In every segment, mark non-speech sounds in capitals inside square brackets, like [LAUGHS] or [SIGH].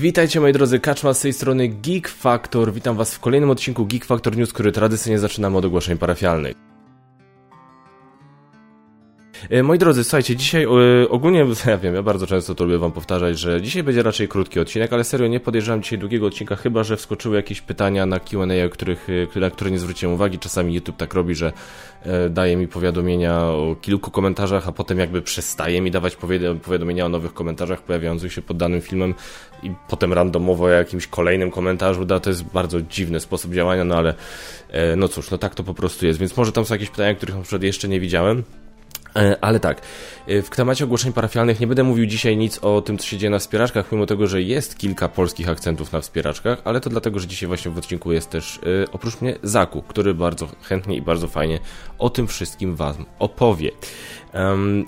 Witajcie moi drodzy, Kaczma z tej strony Geek Factor. Witam was w kolejnym odcinku Geek Factor News, który tradycyjnie zaczynamy od ogłoszeń parafialnych. E, moi drodzy, słuchajcie, dzisiaj e, ogólnie, [LAUGHS] ja wiem, ja bardzo często to lubię wam powtarzać, że dzisiaj będzie raczej krótki odcinek, ale serio nie podejrzewam dzisiaj długiego odcinka, chyba że wskoczyły jakieś pytania na Q&A, których, e, na które nie zwróciłem uwagi. Czasami YouTube tak robi, że daje mi powiadomienia o kilku komentarzach, a potem jakby przestaje mi dawać powiadomienia o nowych komentarzach pojawiających się pod danym filmem i potem randomowo o jakimś kolejnym komentarzu da. To jest bardzo dziwny sposób działania, no ale no cóż, no tak to po prostu jest. Więc może tam są jakieś pytania, których na przykład jeszcze nie widziałem. E, ale tak, e, w temacie ogłoszeń parafialnych nie będę mówił dzisiaj nic o tym, co się dzieje na wspieraczkach, mimo tego, że jest kilka polskich akcentów na wspieraczkach, ale to dlatego, że dzisiaj właśnie w odcinku jest też e, oprócz mnie Zaku, który bardzo chętnie i bardzo fajnie o tym wszystkim Wam opowie.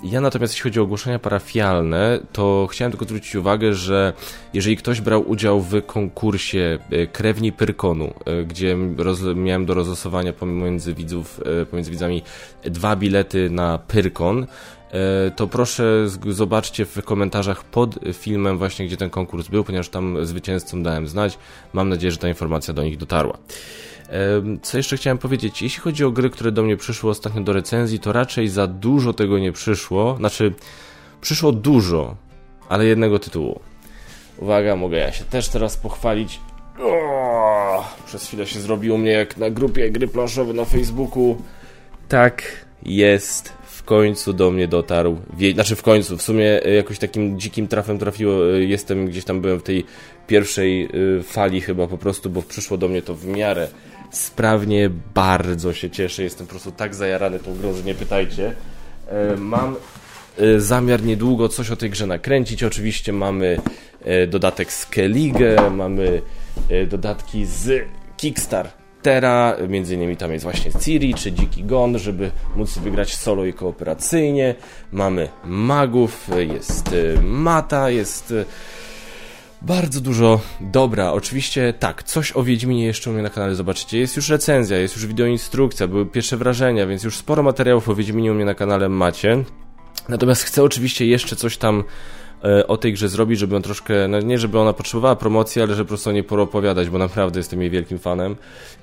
Ja natomiast jeśli chodzi o ogłoszenia parafialne, to chciałem tylko zwrócić uwagę, że jeżeli ktoś brał udział w konkursie e, Krewni Pyrkonu, e, gdzie miałem do rozlosowania pomiędzy widzów, e, pomiędzy widzami dwa bilety na Pyrkon, to proszę zobaczcie w komentarzach pod filmem właśnie, gdzie ten konkurs był, ponieważ tam zwycięzcom dałem znać. Mam nadzieję, że ta informacja do nich dotarła. Co jeszcze chciałem powiedzieć? Jeśli chodzi o gry, które do mnie przyszły ostatnio do recenzji, to raczej za dużo tego nie przyszło. Znaczy, przyszło dużo, ale jednego tytułu. Uwaga, mogę ja się też teraz pochwalić. Przez chwilę się zrobiło mnie jak na grupie gry planszowe na Facebooku. Tak jest. W końcu do mnie dotarł. Wie, znaczy w końcu, w sumie e, jakoś takim dzikim trafem trafiło. E, jestem gdzieś tam byłem w tej pierwszej e, fali chyba po prostu, bo przyszło do mnie to w miarę sprawnie, bardzo się cieszę. Jestem po prostu tak zajarany tą grą, że nie pytajcie. Mam zamiar niedługo coś o tej grze nakręcić. Oczywiście mamy dodatek z Keligę, mamy dodatki z Kickstartera, między innymi tam jest właśnie Ciri czy Dziki Gon, żeby móc sobie grać solo i kooperacyjnie. Mamy magów, jest mata, jest bardzo dużo dobra. Oczywiście tak, coś o Wiedźminie jeszcze u mnie na kanale zobaczycie. Jest już recenzja, jest już wideoinstrukcja, były pierwsze wrażenia, więc już sporo materiałów o Wiedźminie u mnie na kanale macie. Natomiast chcę oczywiście jeszcze coś tam o tej grze zrobić, żeby on troszkę, no nie żeby ona potrzebowała promocji, ale żeby po prostu o niej poropowiadać, bo naprawdę jestem jej wielkim fanem.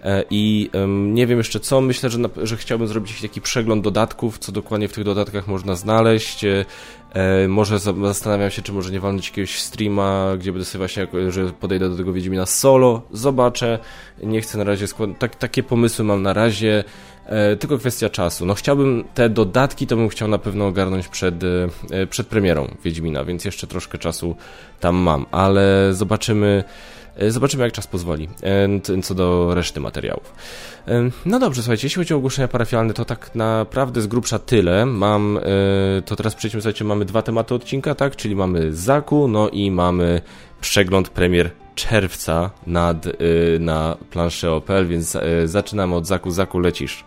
E, I nie wiem jeszcze co, myślę, że, że chciałbym zrobić taki przegląd dodatków, co dokładnie w tych dodatkach można znaleźć, e, E, może zastanawiam się, czy może nie walnąć jakiegoś streama, gdzie będę sobie właśnie, że podejdę do tego Wiedźmina solo, zobaczę. Nie chcę na razie tak, takie pomysły mam na razie. E, tylko kwestia czasu. No chciałbym te dodatki, to bym chciał na pewno ogarnąć przed, e, przed premierą Wiedźmina, więc jeszcze troszkę czasu tam mam, ale zobaczymy E, zobaczymy, jak czas pozwoli, co do reszty materiałów. No dobrze, słuchajcie, jeśli chodzi o ogłoszenia parafialne, to tak naprawdę z grubsza tyle. Mam, to teraz przejdźmy, słuchajcie, mamy dwa tematy odcinka, tak? Czyli mamy Zaku, no i mamy przegląd premier czerwca nad, na planszę Opel, więc zaczynamy od Zaku. Zaku, lecisz.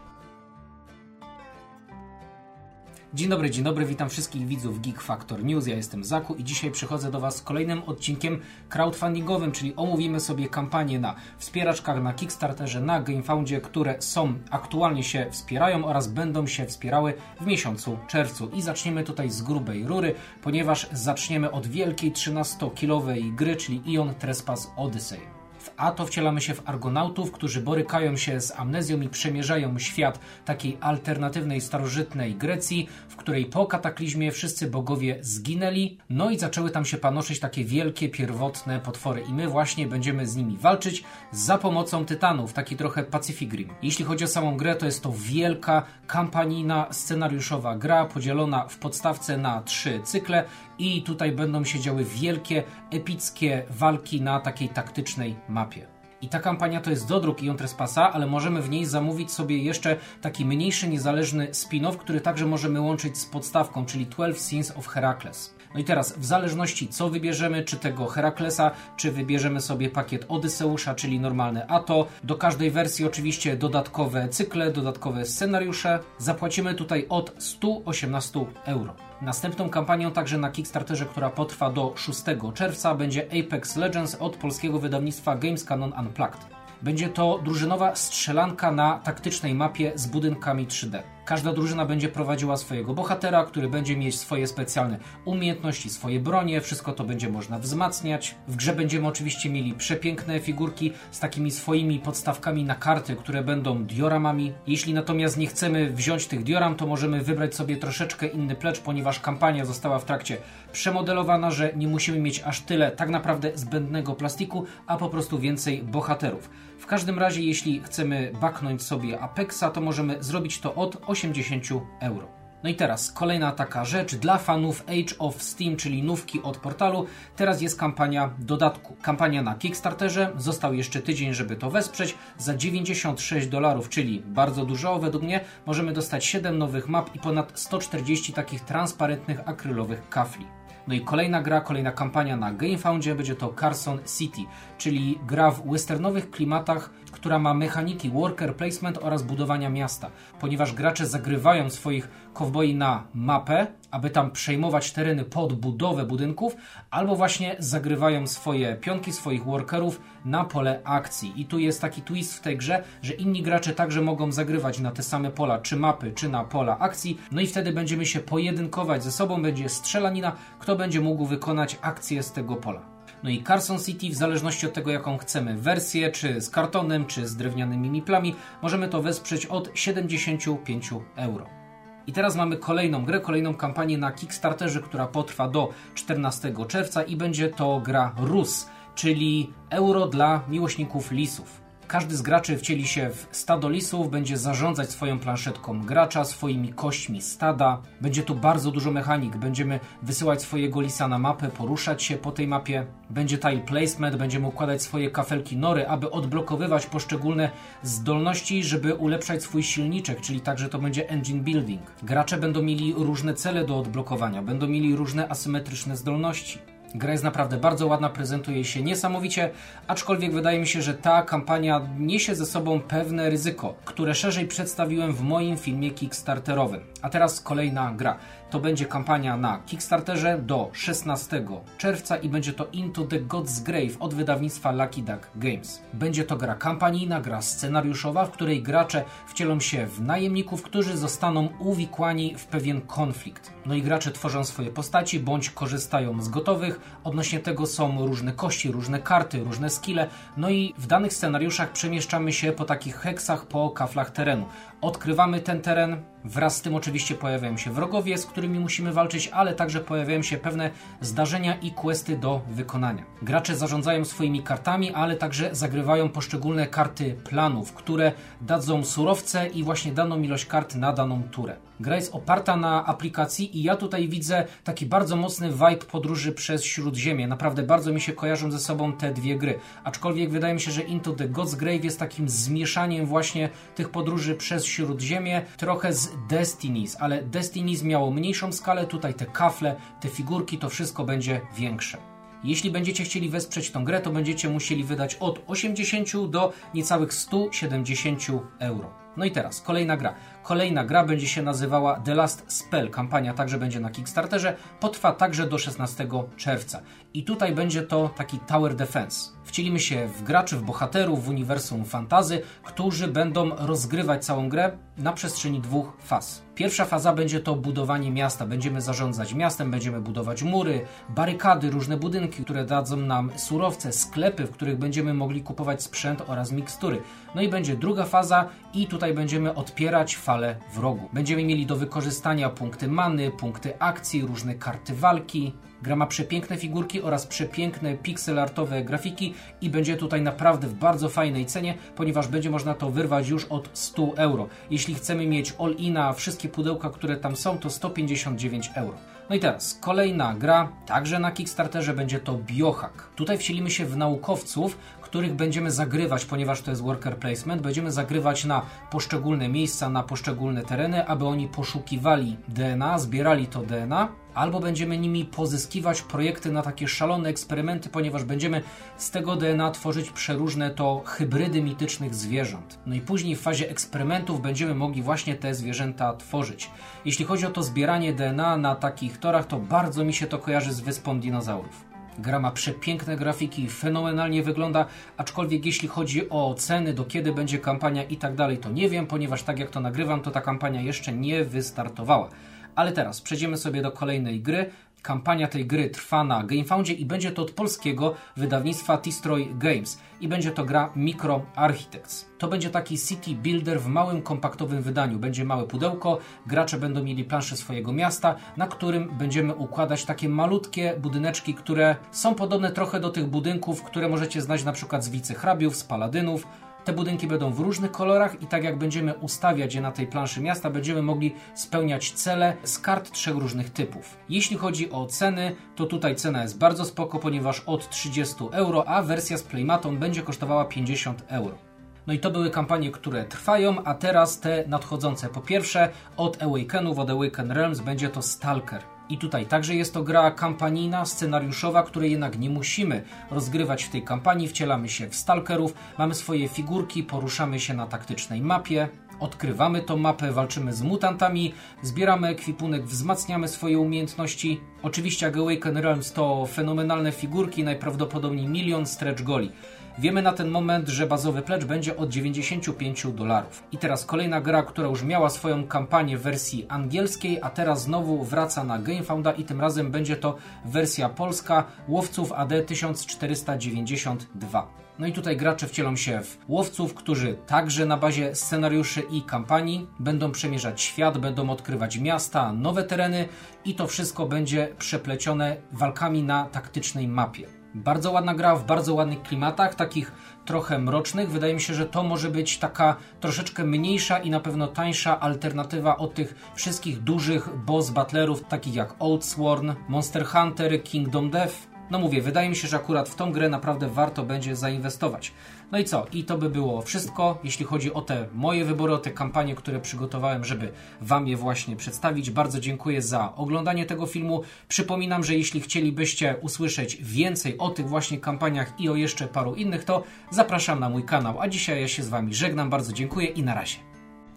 Dzień dobry, dzień dobry, witam wszystkich widzów Geek Factor News. Ja jestem Zaku i dzisiaj przychodzę do Was z kolejnym odcinkiem crowdfundingowym, czyli omówimy sobie kampanie na wspieraczkach, na Kickstarterze, na GameFoundzie, które są, aktualnie się wspierają oraz będą się wspierały w miesiącu czerwcu. I zaczniemy tutaj z grubej rury, ponieważ zaczniemy od wielkiej 13-kilowej gry, czyli Ion Trespass Odyssey. A to wcielamy się w Argonautów, którzy borykają się z amnezją i przemierzają świat takiej alternatywnej, starożytnej Grecji, w której po kataklizmie wszyscy bogowie zginęli, no i zaczęły tam się panoszyć takie wielkie, pierwotne potwory. I my właśnie będziemy z nimi walczyć za pomocą tytanów, taki trochę Pacific Rim. Jeśli chodzi o samą grę, to jest to wielka, kampanijna, scenariuszowa gra, podzielona w podstawce na trzy cykle i tutaj będą się działy wielkie, epickie walki na takiej taktycznej mapie. I ta kampania to jest dodruk Ion Trespassa, ale możemy w niej zamówić sobie jeszcze taki mniejszy, niezależny spin-off, który także możemy łączyć z podstawką, czyli 12 Scenes of Heracles. No i teraz, w zależności co wybierzemy, czy tego Heraklesa, czy wybierzemy sobie pakiet Odyseusza, czyli normalne ATO, do każdej wersji oczywiście dodatkowe cykle, dodatkowe scenariusze, zapłacimy tutaj od 118 euro. Następną kampanią także na Kickstarterze, która potrwa do 6 czerwca, będzie Apex Legends od polskiego wydawnictwa Games Canon Unplugged. Będzie to drużynowa strzelanka na taktycznej mapie z budynkami 3D. Każda drużyna będzie prowadziła swojego bohatera, który będzie mieć swoje specjalne umiejętności, swoje bronie, wszystko to będzie można wzmacniać. W grze będziemy oczywiście mieli przepiękne figurki z takimi swoimi podstawkami na karty, które będą dioramami. Jeśli natomiast nie chcemy wziąć tych dioram, to możemy wybrać sobie troszeczkę inny plecz, ponieważ kampania została w trakcie przemodelowana, że nie musimy mieć aż tyle tak naprawdę zbędnego plastiku, a po prostu więcej bohaterów. Każdym razie, jeśli chcemy baknąć sobie Apexa, to możemy zrobić to od 80 euro. No i teraz kolejna taka rzecz dla fanów Age of Steam, czyli nówki od portalu. Teraz jest kampania dodatku. Kampania na Kickstarterze. Został jeszcze tydzień, żeby to wesprzeć. Za 96 dolarów, czyli bardzo dużo według mnie, możemy dostać 7 nowych map i ponad 140 takich transparentnych akrylowych kafli. No i kolejna gra, kolejna kampania na GameFoundzie będzie to Carson City, czyli gra w westernowych klimatach, która ma mechaniki worker placement oraz budowania miasta, ponieważ gracze zagrywają swoich kowboi na mapę, aby tam przejmować tereny pod budowę budynków, albo właśnie zagrywają swoje pionki, swoich workerów na pole akcji. I tu jest taki twist w tej grze, że inni gracze także mogą zagrywać na te same pola, czy mapy, czy na pola akcji. No i wtedy będziemy się pojedynkować ze sobą, będzie strzelanina, kto będzie mógł wykonać akcję z tego pola. No i Carson City, w zależności od tego, jaką chcemy wersję, czy z kartonem, czy z drewnianymi miplami, możemy to wesprzeć od 75 euro. I teraz mamy kolejną grę, kolejną kampanię na Kickstarterze, która potrwa do 14 czerwca i będzie to gra RUS, czyli euro dla miłośników lisów. Każdy z graczy wcieli się w stado lisów, będzie zarządzać swoją planszetką gracza, swoimi kośćmi stada. Będzie tu bardzo dużo mechanik. Będziemy wysyłać swojego lisa na mapę, poruszać się po tej mapie. Będzie tile placement, będziemy układać swoje kafelki nory, aby odblokowywać poszczególne zdolności, żeby ulepszać swój silniczek, czyli także to będzie engine building. Gracze będą mieli różne cele do odblokowania, będą mieli różne asymetryczne zdolności. Gra jest naprawdę bardzo ładna, prezentuje się niesamowicie, aczkolwiek wydaje mi się, że ta kampania niesie ze sobą pewne ryzyko, które szerzej przedstawiłem w moim filmie Kickstarterowym. A teraz kolejna gra. To będzie kampania na Kickstarterze do 16 czerwca i będzie to Into the God's Grave od wydawnictwa Lucky Duck Games. Będzie to gra kampanijna, gra scenariuszowa, w której gracze wcielą się w najemników, którzy zostaną uwikłani w pewien konflikt. No i gracze tworzą swoje postaci bądź korzystają z gotowych. Odnośnie tego są różne kości, różne karty, różne skille. No i w danych scenariuszach przemieszczamy się po takich heksach, po kaflach terenu. Odkrywamy ten teren, wraz z tym oczywiście pojawiają się wrogowie, z którymi musimy walczyć, ale także pojawiają się pewne zdarzenia i questy do wykonania. Gracze zarządzają swoimi kartami, ale także zagrywają poszczególne karty planów, które dadzą surowce i właśnie daną ilość kart na daną turę. Gra jest oparta na aplikacji i ja tutaj widzę taki bardzo mocny vibe podróży przez Śródziemie. Naprawdę bardzo mi się kojarzą ze sobą te dwie gry. Aczkolwiek wydaje mi się, że Into the God's Grave jest takim zmieszaniem właśnie tych podróży przez Śródziemie, trochę z Destinies, ale Destinies miało mniejszą skalę, tutaj te kafle, te figurki, to wszystko będzie większe. Jeśli będziecie chcieli wesprzeć tą grę, to będziecie musieli wydać od 80 do niecałych 170 euro. No i teraz kolejna gra. Kolejna gra będzie się nazywała The Last Spell. Kampania także będzie na Kickstarterze. Potrwa także do 16 czerwca. I tutaj będzie to taki Tower Defense. Wcielimy się w graczy, w bohaterów w uniwersum fantazy, którzy będą rozgrywać całą grę na przestrzeni dwóch faz. Pierwsza faza będzie to budowanie miasta. Będziemy zarządzać miastem, będziemy budować mury, barykady, różne budynki, które dadzą nam surowce, sklepy, w których będziemy mogli kupować sprzęt oraz mikstury. No i będzie druga faza i tutaj będziemy odpierać fale wrogu. Będziemy mieli do wykorzystania punkty many, punkty akcji, różne karty walki. Gra ma przepiękne figurki oraz przepiękne pixelartowe grafiki i będzie tutaj naprawdę w bardzo fajnej cenie, ponieważ będzie można to wyrwać już od 100 euro. Jeśli chcemy mieć all-ina, wszystkie pudełka, które tam są, to 159 euro. No i teraz kolejna gra, także na Kickstarterze będzie to Biohack. Tutaj wcielimy się w naukowców, których będziemy zagrywać, ponieważ to jest worker placement, będziemy zagrywać na poszczególne miejsca, na poszczególne tereny, aby oni poszukiwali DNA, zbierali to DNA, albo będziemy nimi pozyskiwać projekty na takie szalone eksperymenty, ponieważ będziemy z tego DNA tworzyć przeróżne to hybrydy mitycznych zwierząt. No i później w fazie eksperymentów będziemy mogli właśnie te zwierzęta tworzyć. Jeśli chodzi o to zbieranie DNA na takich torach, to bardzo mi się to kojarzy z wyspą dinozaurów. Gra ma przepiękne grafiki, fenomenalnie wygląda, aczkolwiek jeśli chodzi o ceny, do kiedy będzie kampania i tak dalej, to nie wiem, ponieważ tak jak to nagrywam, to ta kampania jeszcze nie wystartowała. Ale teraz przejdziemy sobie do kolejnej gry. Kampania tej gry trwa na GameFoundzie i będzie to od polskiego wydawnictwa Tistroy Games i będzie to gra Micro Architects. To będzie taki city builder w małym, kompaktowym wydaniu. Będzie małe pudełko, gracze będą mieli planszę swojego miasta, na którym będziemy układać takie malutkie budyneczki, które są podobne trochę do tych budynków, które możecie znać na przykład z wicehrabiów, z paladynów, te budynki będą w różnych kolorach i tak jak będziemy ustawiać je na tej planszy miasta, będziemy mogli spełniać cele z kart trzech różnych typów. Jeśli chodzi o ceny, to tutaj cena jest bardzo spoko, ponieważ od 30 euro, a wersja z playmatą będzie kosztowała 50 euro. No i to były kampanie, które trwają, a teraz te nadchodzące. Po pierwsze, od Awakenów, od Awaken Realms będzie to Stalker. I tutaj także jest to gra kampanijna, scenariuszowa, której jednak nie musimy rozgrywać w tej kampanii. Wcielamy się w stalkerów, mamy swoje figurki, poruszamy się na taktycznej mapie, odkrywamy tą mapę, walczymy z mutantami, zbieramy ekwipunek, wzmacniamy swoje umiejętności. Oczywiście Awaken Realms to fenomenalne figurki, najprawdopodobniej milion stretch goli. Wiemy na ten moment, że bazowy pledge będzie od 95 dolarów. I teraz kolejna gra, która już miała swoją kampanię w wersji angielskiej, a teraz znowu wraca na GameFounda i tym razem będzie to wersja polska Łowców AD 1492. No i tutaj gracze wcielą się w łowców, którzy także na bazie scenariuszy i kampanii będą przemierzać świat, będą odkrywać miasta, nowe tereny i to wszystko będzie przeplecione walkami na taktycznej mapie. Bardzo ładna gra w bardzo ładnych klimatach, takich trochę mrocznych. Wydaje mi się, że to może być taka troszeczkę mniejsza i na pewno tańsza alternatywa od tych wszystkich dużych boss battlerów, takich jak Oathsworn, Monster Hunter, Kingdom Death no mówię, wydaje mi się, że akurat w tą grę naprawdę warto będzie zainwestować. No i co? I to by było wszystko, jeśli chodzi o te moje wybory, o te kampanie, które przygotowałem, żeby Wam je właśnie przedstawić. Bardzo dziękuję za oglądanie tego filmu. Przypominam, że jeśli chcielibyście usłyszeć więcej o tych właśnie kampaniach i o jeszcze paru innych, to zapraszam na mój kanał. A dzisiaj ja się z Wami żegnam. Bardzo dziękuję i na razie.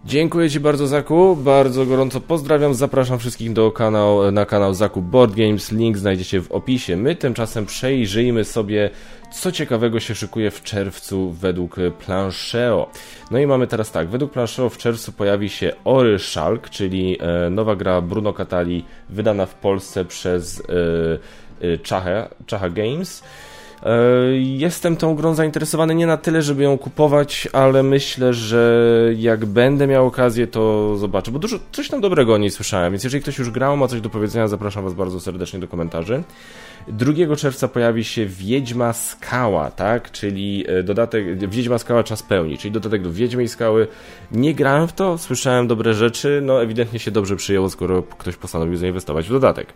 Dziękuję Ci bardzo Zaku, bardzo gorąco pozdrawiam, zapraszam wszystkich do kanał, na kanał Zaku Board Games, link znajdziecie w opisie. My tymczasem przejrzyjmy sobie, co ciekawego się szykuje w czerwcu według Plancheo. No i mamy teraz tak, według Plancheo w czerwcu pojawi się Ory Shulk, czyli e, nowa gra Bruno Catali, wydana w Polsce przez e, e, Czacha, Czacha Games. E, jestem tą grą zainteresowany nie na tyle, żeby ją kupować, ale myślę, że jak będę miał okazję, to zobaczę, bo dużo, coś tam dobrego o niej słyszałem, więc jeżeli ktoś już grał, ma coś do powiedzenia, zapraszam Was bardzo serdecznie do komentarzy. 2 czerwca pojawi się Wiedźma Skała, tak, czyli e, dodatek, Wiedźma Skała Czas Pełni, czyli dodatek do Wiedźmiej Skały. Nie grałem w to, słyszałem dobre rzeczy, no ewidentnie się dobrze przyjęło, skoro ktoś postanowił zainwestować w dodatek.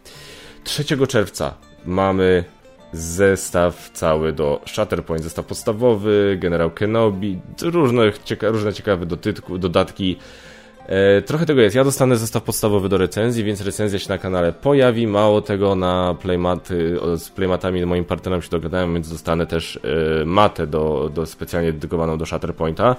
3 czerwca mamy zestaw cały do Shatterpoint, zestaw podstawowy, Generał Kenobi, różne, cieka różne ciekawe dotytku, dodatki. E, trochę tego jest. Ja dostanę zestaw podstawowy do recenzji, więc recenzja się na kanale pojawi. Mało tego na playmaty, z playmatami moim partnerom się dogadałem, więc dostanę też e, matę do, do specjalnie dedykowaną do Shatterpointa.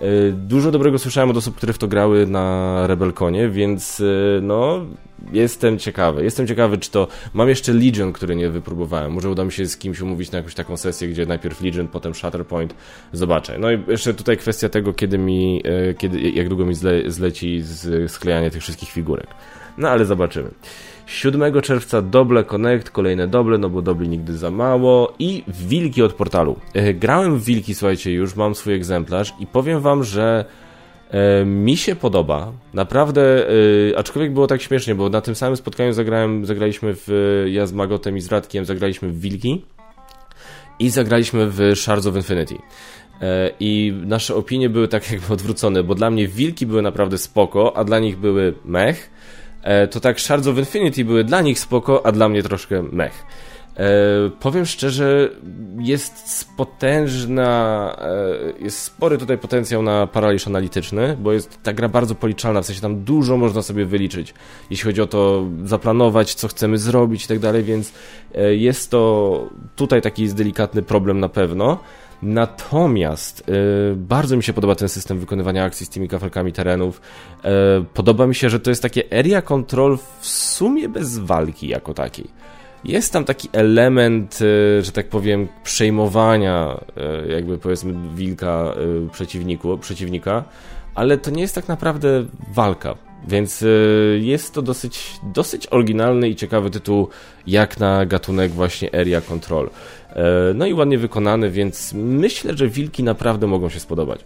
E, dużo dobrego słyszałem od osób, które w to grały na Rebelconie, więc e, no jestem ciekawy. Jestem ciekawy, czy to. Mam jeszcze Legion, który nie wypróbowałem. Może uda mi się z kimś umówić na jakąś taką sesję, gdzie najpierw Legion, potem Shatterpoint. Zobaczę. No i jeszcze tutaj kwestia tego, kiedy mi. E, kiedy, jak długo mi zle, zleci sklejanie tych wszystkich figurek. No ale zobaczymy. 7 czerwca Doble Connect, kolejne doble, no bo dobli nigdy za mało i Wilki od portalu. E, grałem w Wilki, słuchajcie, już mam swój egzemplarz i powiem wam, że e, mi się podoba, naprawdę, e, aczkolwiek było tak śmiesznie, bo na tym samym spotkaniu zagrałem, zagraliśmy w, ja z Magotem i z Radkiem zagraliśmy w Wilki i zagraliśmy w Shards of Infinity. I nasze opinie były tak jakby odwrócone, bo dla mnie wilki były naprawdę spoko, a dla nich były mech, to tak Shards of Infinity były dla nich spoko, a dla mnie troszkę mech. E, powiem szczerze, jest potężna, e, jest spory tutaj potencjał na paraliż analityczny, bo jest ta gra bardzo policzalna, w sensie tam dużo można sobie wyliczyć, jeśli chodzi o to zaplanować, co chcemy zrobić i tak dalej, więc e, jest to tutaj taki delikatny problem na pewno. Natomiast y, bardzo mi się podoba ten system wykonywania akcji z tymi kafelkami terenów. Y, podoba mi się, że to jest takie area control w sumie bez walki jako takiej. jest tam taki element, e, że tak powiem, przejmowania, e, jakby powiedzmy, wilka e, przeciwniku, przeciwnika, ale to nie jest tak naprawdę walka. Więc jest to dosyć, dosyć oryginalny i ciekawy tytuł, jak na gatunek właśnie Area Control. No i ładnie wykonany, więc myślę, że wilki naprawdę mogą się spodobać.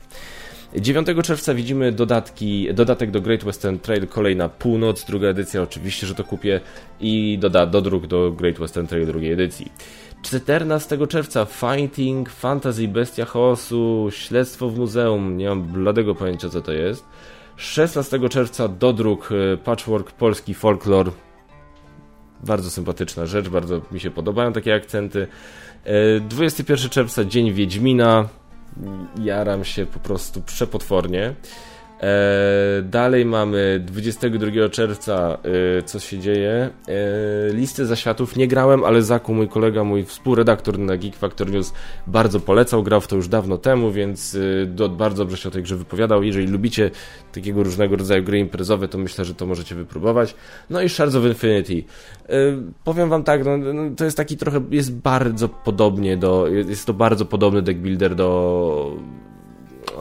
9 czerwca widzimy dodatki, dodatek do Great Western Trail, kolejna północ, druga edycja, oczywiście, że to kupię i doda, dodruk do Great Western Trail drugiej edycji. 14 czerwca Fighting, Fantasy, Bestia Chaosu, Śledztwo w Muzeum, nie mam bladego pojęcia co to jest. 16 czerwca dodruk e, Patchwork Polski Folklor. Bardzo sympatyczna rzecz, bardzo mi się podobają takie akcenty. 21 e, czerwca Dzień Wiedźmina, jaram się po prostu przepotwornie. E, dalej mamy 22 czerwca, e, co się dzieje. E, listy zaświatów nie grałem, ale Zaku, mój kolega, mój współredaktor na Geek Factor News, bardzo polecał. Grał w to już dawno temu, więc bardzo dobrze się o tej grze wypowiadał. Jeżeli lubicie takiego różnego rodzaju gry imprezowe, to myślę, że to możecie wypróbować. No i Shards of Infinity. Powiem wam tak, no, no, to jest taki trochę, jest bardzo podobnie do, jest to bardzo podobny deck builder do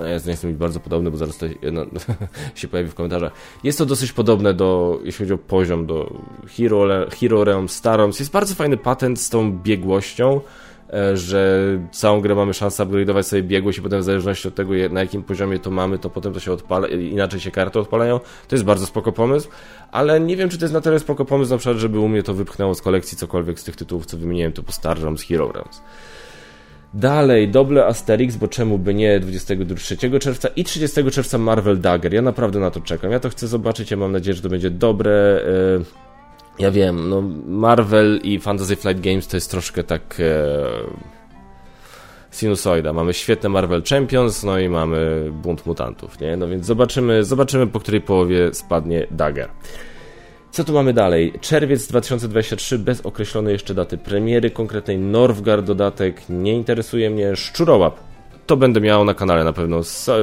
jest, nie chcę być bardzo podobny, bo zaraz to no, [LAUGHS] się pojawi w komentarzach. Jest to dosyć podobne do, jeśli chodzi o poziom, do Hero, Hero Realm Staroms. Jest bardzo fajny patent z tą biegłością, e, że całą grę mamy szansę upgrade'ować sobie biegłość i potem w zależności od tego, na jakim poziomie to mamy, to potem to się odpala, inaczej się karty odpalają. To jest bardzo spoko pomysł, ale nie wiem, czy to jest na tyle spoko pomysł, na przykład, żeby u mnie to wypchnęło z kolekcji cokolwiek z tych tytułów, co wymieniłem, typu Star Realms, Hero Realms. Dalej, Double Asterix, bo czemu by nie, 23 czerwca i 30 czerwca Marvel Dagger. Ja naprawdę na to czekam. Ja to chcę zobaczyć, ja mam nadzieję, że to będzie dobre. E, ja wiem, no Marvel i Fantasy Flight Games to jest troszkę tak e, sinusoida. Mamy świetne Marvel Champions, no i mamy bunt mutantów, nie? No więc zobaczymy, zobaczymy po której połowie spadnie Dagger. Co tu mamy dalej? Czerwiec 2023 bez określonej jeszcze daty premiery, konkretnej Norwgard dodatek, nie interesuje mnie. Szczurołap, to będę miał na kanale na pewno.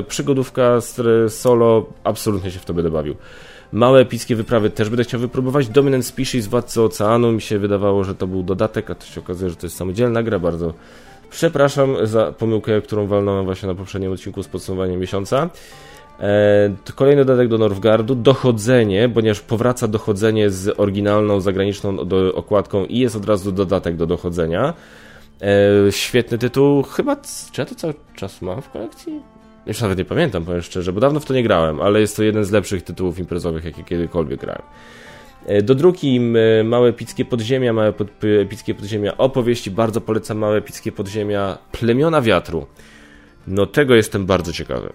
Przygodówka solo, absolutnie się w to będę bawił. Małe epickie wyprawy też będę chciał wypróbować. Dominant Species, Władcy Oceanu, mi się wydawało, że to był dodatek, a to się okazuje, że to jest samodzielna gra, bardzo przepraszam za pomyłkę, którą walnąłem właśnie na poprzednim odcinku z podsumowaniem miesiąca. E, kolejny dodatek do Norwgardu, dochodzenie, ponieważ powraca dochodzenie z oryginalną zagraniczną okładką i jest od razu dodatek do dochodzenia. E, świetny tytuł, chyba, czy ja to cały czas mam w kolekcji? Już nawet nie pamiętam, powiem szczerze, bo dawno w to nie grałem, ale jest to jeden z lepszych tytułów imprezowych, jakie kiedykolwiek grałem. E, do druki Małe Epickie Podziemia, Małe Epickie Podziemia opowieści, bardzo polecam Małe Epickie Podziemia, Plemiona Wiatru. No tego jestem bardzo ciekawy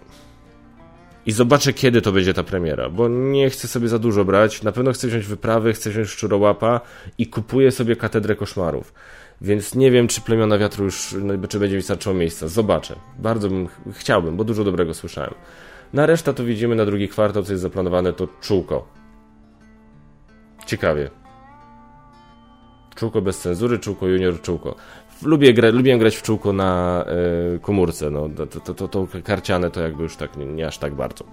i zobaczę, kiedy to będzie ta premiera, bo nie chcę sobie za dużo brać. Na pewno chcę wziąć wyprawy, chcę wziąć szczurołapa i kupuję sobie katedrę koszmarów. Więc nie wiem, czy plemiona wiatru już, no, czy będzie mi miejsca. Zobaczę. Bardzo bym chciałbym, bo dużo dobrego słyszałem. Na resztę to widzimy na drugi kwartał, co jest zaplanowane, to czółko. Ciekawie. Czółko bez cenzury, czółko junior, czółko lubię, gra, lubię grać w czółko na y, komórce, no, to, to, to, to karciane to jakby już tak nie, nie, aż tak bardzo.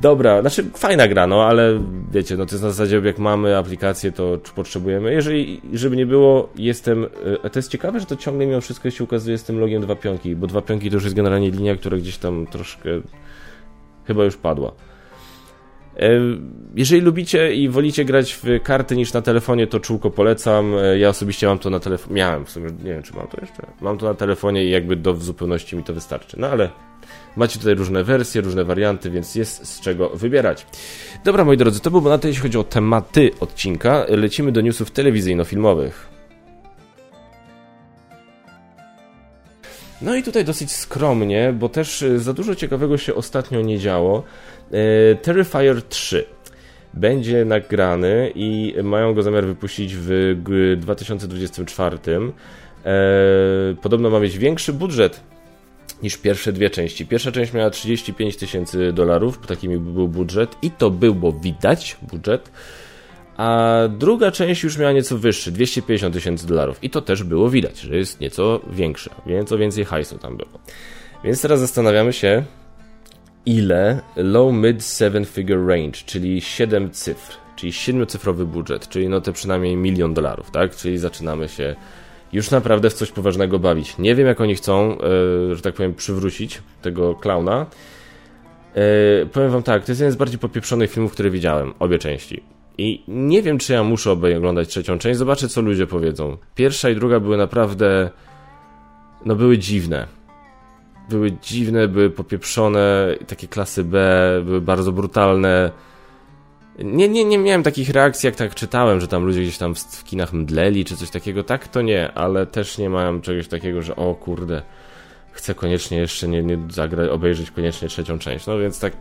Dobra, znaczy fajna gra, no ale wiecie, no to jest na zasadzie jak mamy aplikację, to potrzebujemy. Jeżeli, żeby nie było, jestem, y, to jest ciekawe, że to ciągle mimo wszystko się ukazuje z tym logiem dwa pionki, bo dwa pionki to już jest generalnie linia, która gdzieś tam troszkę chyba już padła. E, jeżeli lubicie i wolicie grać w karty niż na telefonie, to czółko polecam. E, ja osobiście mam to na telefonie. Miałem w sumie, nie wiem czy mam to jeszcze. Mam to na telefonie i jakby do w zupełności mi to wystarczy. No ale macie tutaj różne wersje, różne warianty, więc jest z czego wybierać. Dobra, moi drodzy, to było na to, jeśli chodzi o tematy odcinka. Lecimy do newsów telewizyjno-filmowych. No i tutaj dosyć skromnie, bo też e, za dużo ciekawego się ostatnio nie działo. E, Terrifier 3 będzie nagrany i mają go zamiar wypuścić w 2024. E, podobno ma mieć większy budżet niż pierwsze dwie części. Pierwsza część miała 35 tysięcy dolarów, taki był budżet i to było widać budżet. A druga część już miała nieco wyższy, 250 tysięcy dolarów. I to też było widać, że jest nieco większa, nieco więcej hajsu tam było. Więc teraz zastanawiamy się, ile low mid seven figure range, czyli 7 cyfr, czyli siedmiocyfrowy budżet, czyli no te przynajmniej milion dolarów, tak? Czyli zaczynamy się już naprawdę w coś poważnego bawić. Nie wiem, jak oni chcą, yy, że tak powiem, przywrócić tego klauna. Yy, powiem wam tak, to jest jeden z bardziej popieprzonych filmów, które widziałem, obie części. I nie wiem, czy ja muszę oglądać trzecią część, zobaczę, co ludzie powiedzą. Pierwsza i druga były naprawdę, no były dziwne. Były dziwne, były popieprzone, takie klasy B, były bardzo brutalne nie, nie, nie miałem takich reakcji, jak tak czytałem, że tam ludzie gdzieś tam w, kinach mdleli czy coś takiego. Tak to nie, ale też nie miałem czegoś takiego, że o kurde, chcę koniecznie jeszcze nie, nie zagrać, obejrzeć koniecznie trzecią część. No więc tak,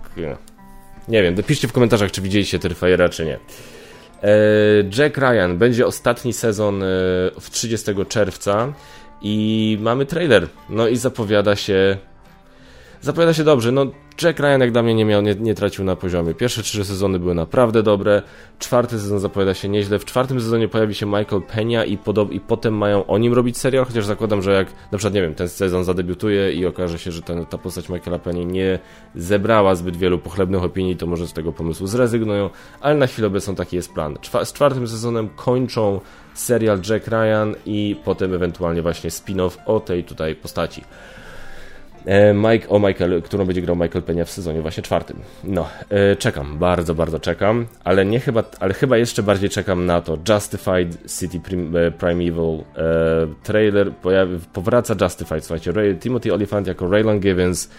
nie, wiem, napiszcie w komentarzach, czy widzieliście Terrifiera, czy nie. E, Jack Ryan będzie ostatni sezon e, w 30 czerwca i mamy trailer. No i zapowiada się zapowiada się dobrze. No, Jack Ryan jak dla mnie nie miał, nie, nie tracił na poziomie. Pierwsze trzy sezony były naprawdę dobre. Czwarty sezon zapowiada się nieźle. W czwartym sezonie pojawi się Michael Pena i, i potem mają o nim robić serial, chociaż zakładam, że jak na przykład, nie wiem, ten sezon zadebiutuje i okaże się, że ten, ta postać Michaela Penny nie zebrała zbyt wielu pochlebnych opinii, to może z tego pomysłu zrezygnują, ale na chwilę obecną taki jest plan. Czwa, z czwartym sezonem kończą serial Jack Ryan i potem ewentualnie właśnie spin-off o tej tutaj postaci. E, Mike, o Michael, którą będzie grał Michael Penia w sezonie właśnie czwartym. No, e, czekam, bardzo, bardzo czekam, ale nie chyba, ale chyba jeszcze bardziej czekam na to. Justified City Prim, e, Primeval trailer, pojawi, powraca Justified, słuchajcie, Ray, Timothy Olyphant jako Raylan Givens.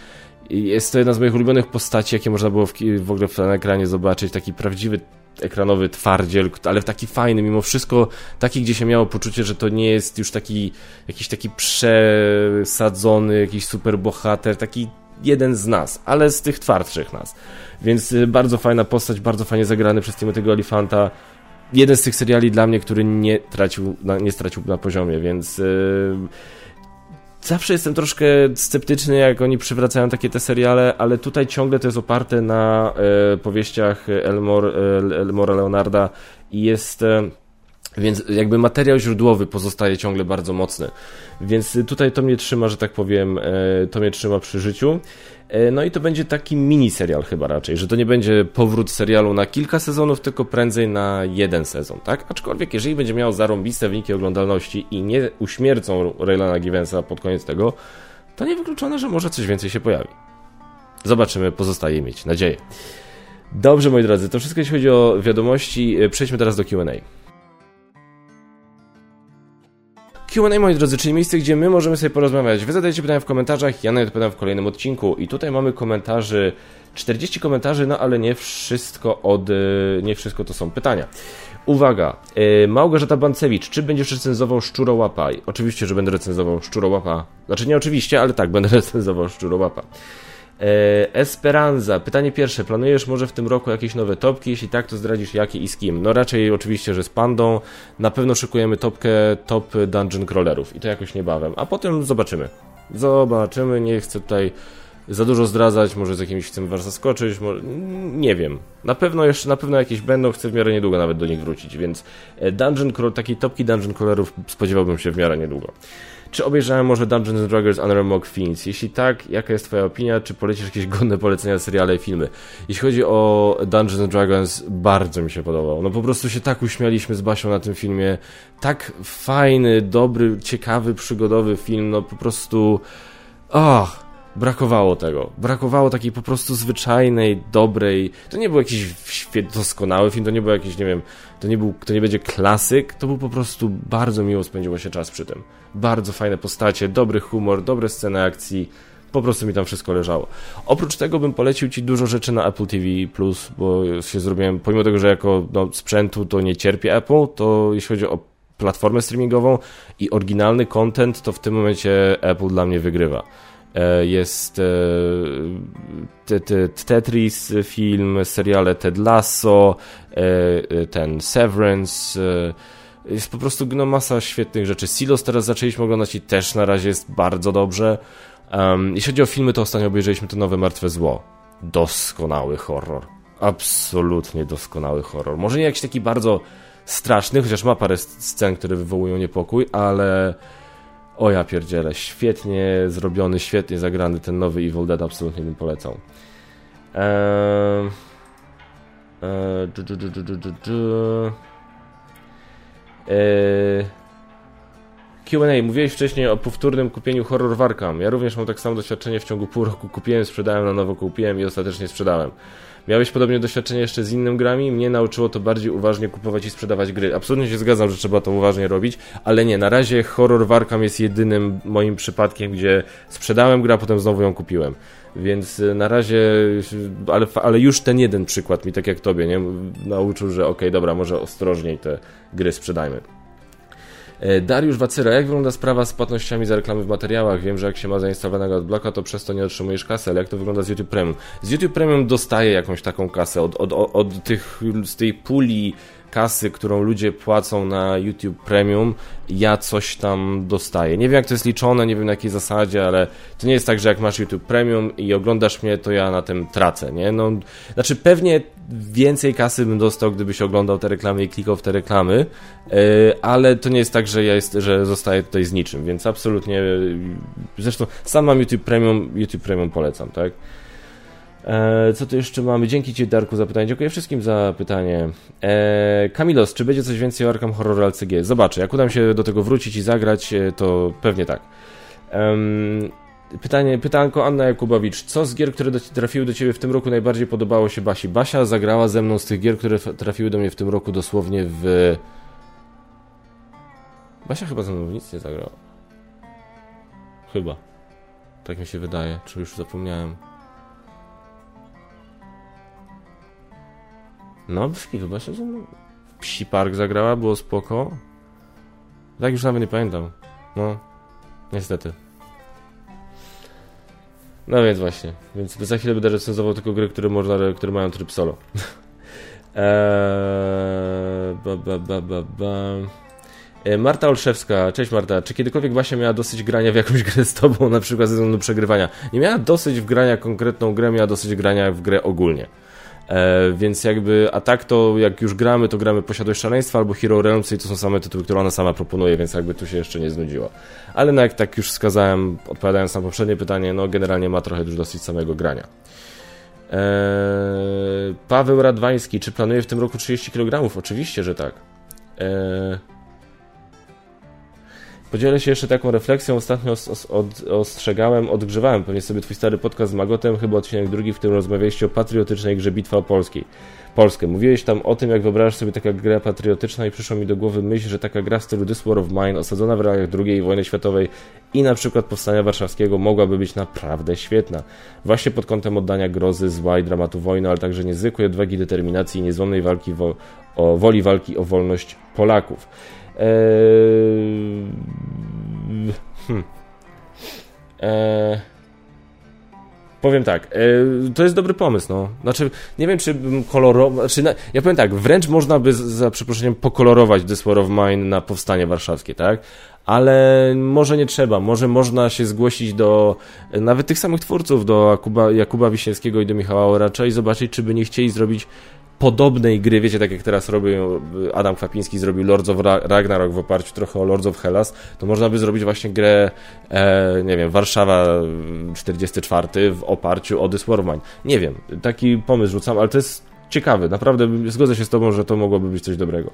Jest to jedna z moich ulubionych postaci, jakie można było w, w ogóle na ekranie zobaczyć, taki prawdziwy ekranowy twardziel, ale taki fajny, mimo wszystko taki, gdzie się miało poczucie, że to nie jest już taki jakiś taki przesadzony, jakiś super bohater, taki jeden z nas, ale z tych twardszych nas. Więc y, bardzo fajna postać, bardzo fajnie zagrany przez Timothy'ego Olifanta. Jeden z tych seriali dla mnie, który nie tracił, nie stracił na poziomie, więc yy zawsze jestem troszkę sceptyczny, jak oni przywracają takie te seriale, ale tutaj ciągle to jest oparte na e, powieściach Elmore, Elmora Leonarda i jest... E, więc jakby materiał źródłowy pozostaje ciągle bardzo mocny. Więc tutaj to mnie trzyma, że tak powiem, e, to mnie trzyma przy życiu. E, no i to będzie taki mini serial chyba raczej, że to nie będzie powrót serialu na kilka sezonów, tylko prędzej na jeden sezon, tak? Aczkolwiek jeżeli będzie miał zarąbiste wyniki oglądalności i nie uśmiercą Raylana Givensa pod koniec tego, to niewykluczone, że może coś więcej się pojawi. Zobaczymy, pozostaje mieć nadzieję. Dobrze, moi drodzy, to wszystko jeśli chodzi o wiadomości. E, przejdźmy teraz do Q&A. Q&A, moi drodzy, czyli miejsce, gdzie my możemy sobie porozmawiać. Wy zadajcie pytania w komentarzach, ja na odpowiadam w kolejnym odcinku. I tutaj mamy komentarzy, 40 komentarzy, no ale nie wszystko od, e, nie wszystko to są pytania. Uwaga, yy, Małgorzata Bancewicz, czy będziesz recenzował Szczurołapa? Oczywiście, że będę recenzował Szczurołapa. Znaczy nie oczywiście, ale tak, będę [LAUGHS] recenzował Szczurołapa. E, Esperanza. Pytanie pierwsze. Planujesz może w tym roku jakieś nowe topki? Jeśli tak, to zdradzisz jakie i z kim? No raczej oczywiście, że z Pandą. Na pewno szykujemy topkę top dungeon crawlerów i to jakoś niebawem. A potem zobaczymy. Zobaczymy. Nie chcę tutaj za dużo zdradzać, może z jakimiś chcemy was zaskoczyć, może... nie wiem. Na pewno jeszcze, na pewno jakieś będą, chcę w miarę niedługo nawet do nich wrócić, więc e, dungeon, takiej topki dungeon crawlerów spodziewałbym się w miarę niedługo. Czy obejrzałem może Dungeons Dragons Honor Mock Fiends? Jeśli tak, jaka jest twoja opinia? Czy polecisz jakieś godne polecenia seriale i filmy? Jeśli chodzi o Dungeons Dragons, bardzo mi się podobał. No po prostu się tak uśmialiśmy z Basią na tym filmie. Tak fajny, dobry, ciekawy, przygodowy film, no po prostu... Och, brakowało tego. Brakowało takiej po prostu zwyczajnej, dobrej. To nie był jakiś doskonały film, to nie był jakiś, nie wiem, to nie, był, to nie będzie klasyk, to był po prostu bardzo miło spędziło się czas przy tym. Bardzo fajne postacie, dobry humor, dobre sceny akcji. Po prostu mi tam wszystko leżało. Oprócz tego bym polecił Ci dużo rzeczy na Apple TV+, bo się zrobiłem, pomimo tego, że jako no, sprzętu to nie cierpię Apple, to jeśli chodzi o platformę streamingową i oryginalny content, to w tym momencie Apple dla mnie wygrywa. E, jest e, Tetris film, seriale Ted Lasso, e, ten Severance, jest po prostu no, masa świetnych rzeczy. Silos teraz zaczęliśmy oglądać i też na razie jest bardzo dobrze. Um, jeśli chodzi o filmy, to ostatnio obejrzeliśmy to nowe Martwe Zło. Doskonały horror. Absolutnie doskonały horror. Może nie jakiś taki bardzo straszny, chociaż ma parę scen, które wywołują niepokój, ale o ja świetnie zrobiony, świetnie zagrany ten nowy Evil Dead, absolutnie bym polecał. Du, du. Eee, Q&A, mówiłeś wcześniej o powtórnym kupieniu Horror Warkam. Ja również mam tak samo doświadczenie w ciągu pół roku. Kupiłem, sprzedałem, na nowo kupiłem i ostatecznie sprzedałem. Miałeś podobnie doświadczenie jeszcze z innym grami? Mnie nauczyło to bardziej uważnie kupować i sprzedawać gry. Absolutnie się zgadzam, że trzeba to uważnie robić, ale nie, na razie Horror Warkam jest jedynym moim przypadkiem, gdzie sprzedałem grę, a potem znowu ją kupiłem. Więc y, na razie, ale, ale już ten jeden przykład mi, tak jak tobie, nie, nauczył, że okej, okay, dobra, może ostrożniej te gry sprzedajmy. E, Dariusz Wacyra, jak wygląda sprawa z płatnościami za reklamy w materiałach? Wiem, że jak się ma zainstalowanego adblocka, to przez to nie otrzymujesz kasy, ale jak to wygląda z YouTube Premium? Z YouTube Premium dostaję jakąś taką kasę od, od, od, od tych, z tej puli kasy, którą ludzie płacą na YouTube Premium, ja coś tam dostaję. Nie wiem jak to jest liczone, nie wiem na jakiej zasadzie, ale to nie jest tak, że jak masz YouTube Premium i oglądasz mnie, to ja na tym tracę, nie? No, znaczy pewnie więcej kasy bym dostał, gdybyś oglądał te reklamy i klikał w te reklamy, yy, ale to nie jest tak, że ja jest, że zostaję tutaj z niczym, więc absolutnie zresztą sam mam YouTube Premium, YouTube Premium polecam, tak? E, co tu jeszcze mamy? Dzięki Ci, Darku, za pytanie. Dziękuję wszystkim za pytanie. E, Kamilos, czy będzie coś więcej o Arkham Horror LCG? Zobaczę. Jak uda mi się do tego wrócić i zagrać, e, to pewnie tak. pytanie, pytanko Anna Jakubowicz. Co z gier, które do, trafiły do Ciebie w tym roku najbardziej podobało się Basi? Basia zagrała ze mną z tych gier, które trafiły do mnie w tym roku dosłownie w... Basia chyba ze mną nic nie zagrała. Chyba. Tak mi się wydaje. Czy już zapomniałem. No, Brzki, chyba się Psi Park zagrała, było spoko. Tak już nawet nie pamiętam. No, niestety. No więc właśnie. Więc za chwilę będę recenzował tylko gry, które, można, które mają tryb solo. [LAUGHS] eee, ba, ba, ba, ba, ba. E, Marta Olszewska, cześć Marta, czy kiedykolwiek właśnie miała dosyć grania w jakąś grę z tobą, na przykład ze względu przegrywania? Nie miała dosyć w grania konkretną grę, miała dosyć grania w grę ogólnie. E, więc jakby, a tak to jak już gramy, to gramy Posiadłość Szaleństwa albo Hero Realms i to są same tytuły, które ona sama proponuje, więc jakby tu się jeszcze nie znudziła. Ale no jak tak już wskazałem, odpowiadając na poprzednie pytanie, no generalnie ma trochę już dosyć samego grania. Eee, Paweł Radwański, czy planuje w tym roku 30 kg? Oczywiście, że tak. Eee, Podzielę się jeszcze taką refleksją. Ostatnio os, od, ostrzegałem, odgrzewałem pewnie sobie twój stary podcast z Magotem, chyba odcinek drugi, w którym rozmawialiście o patriotycznej grze Bitwa o Polskiej. Polskę. Mówiłeś tam o tym, jak wyobrażasz sobie taka gra patriotyczna i przyszło mi do głowy myśl, że taka gra w stylu This War of Mine, osadzona w realiach II wojny światowej i na przykład Powstania Warszawskiego mogłaby być naprawdę świetna. Właśnie pod kątem oddania grozy, zła i dramatu wojny, ale także niezwykłej odwagi, determinacji i niezłomnej walki wo o woli walki o wolność Polaków. Eee, hmm. eee, powiem tak, eee, to jest dobry pomysł, no. Znaczy, nie wiem, czy bym kolorował, znaczy, na, ja powiem tak, wręcz można by, za przeproszeniem, pokolorować This War of Mine na powstanie warszawskie, tak? ale może nie trzeba. Może można się zgłosić do nawet tych samych twórców, do Jakuba, Jakuba Wiśniewskiego i do Michała Oracza i zobaczyć, czy by nie chcieli zrobić podobnej gry, wiecie, tak jak teraz robił Adam Kwapiński zrobił Lords of Ragnarok w oparciu trochę o Lords of Hellas, to można by zrobić właśnie grę, e, nie wiem, Warszawa 44 w oparciu o This War. Nie wiem, taki pomysł rzucam, ale to jest ciekawy, naprawdę zgodzę się z tobą, że to mogłoby być coś dobrego.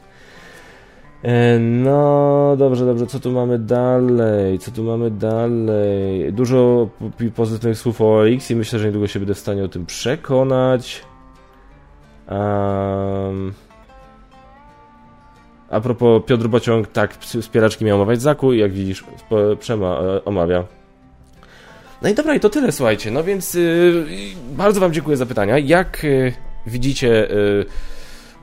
E, no, dobrze, dobrze, co tu mamy dalej? Co tu mamy dalej? Dużo pozytywnych słów o OLX i myślę, że niedługo się będę w stanie o tym przekonać. Um, a propos Piotr Bociąg, tak, wspieraczki miał omawiać Zaku i jak widzisz, Przema e, omawia. No i dobra, i to tyle, słuchajcie. No więc yy, bardzo Wam dziękuję za pytania. Jak yy, widzicie, yy,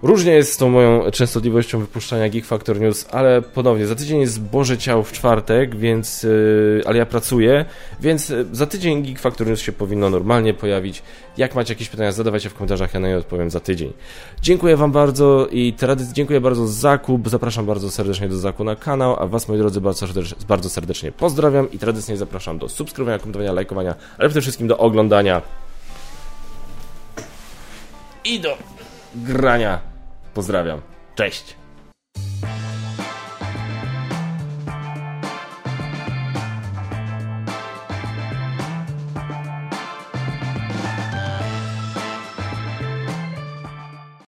Różnie jest z tą moją częstotliwością wypuszczania Geek Factor News, ale ponownie, za tydzień jest Boże Ciał w czwartek, więc, yy, ale ja pracuję, więc yy, za tydzień Geek Factor News się powinno normalnie pojawić. Jak macie jakieś pytania, zadawajcie w komentarzach, ja na nie odpowiem za tydzień. Dziękuję Wam bardzo i tradyc- dziękuję bardzo za zakup, zapraszam bardzo serdecznie do zakupu na kanał, a Was, moi drodzy, bardzo serdecznie, bardzo serdecznie pozdrawiam i tradycyjnie zapraszam do subskrybowania, komentowania, lajkowania, ale przede wszystkim do oglądania i do grania Pozdrawiam. Cześć.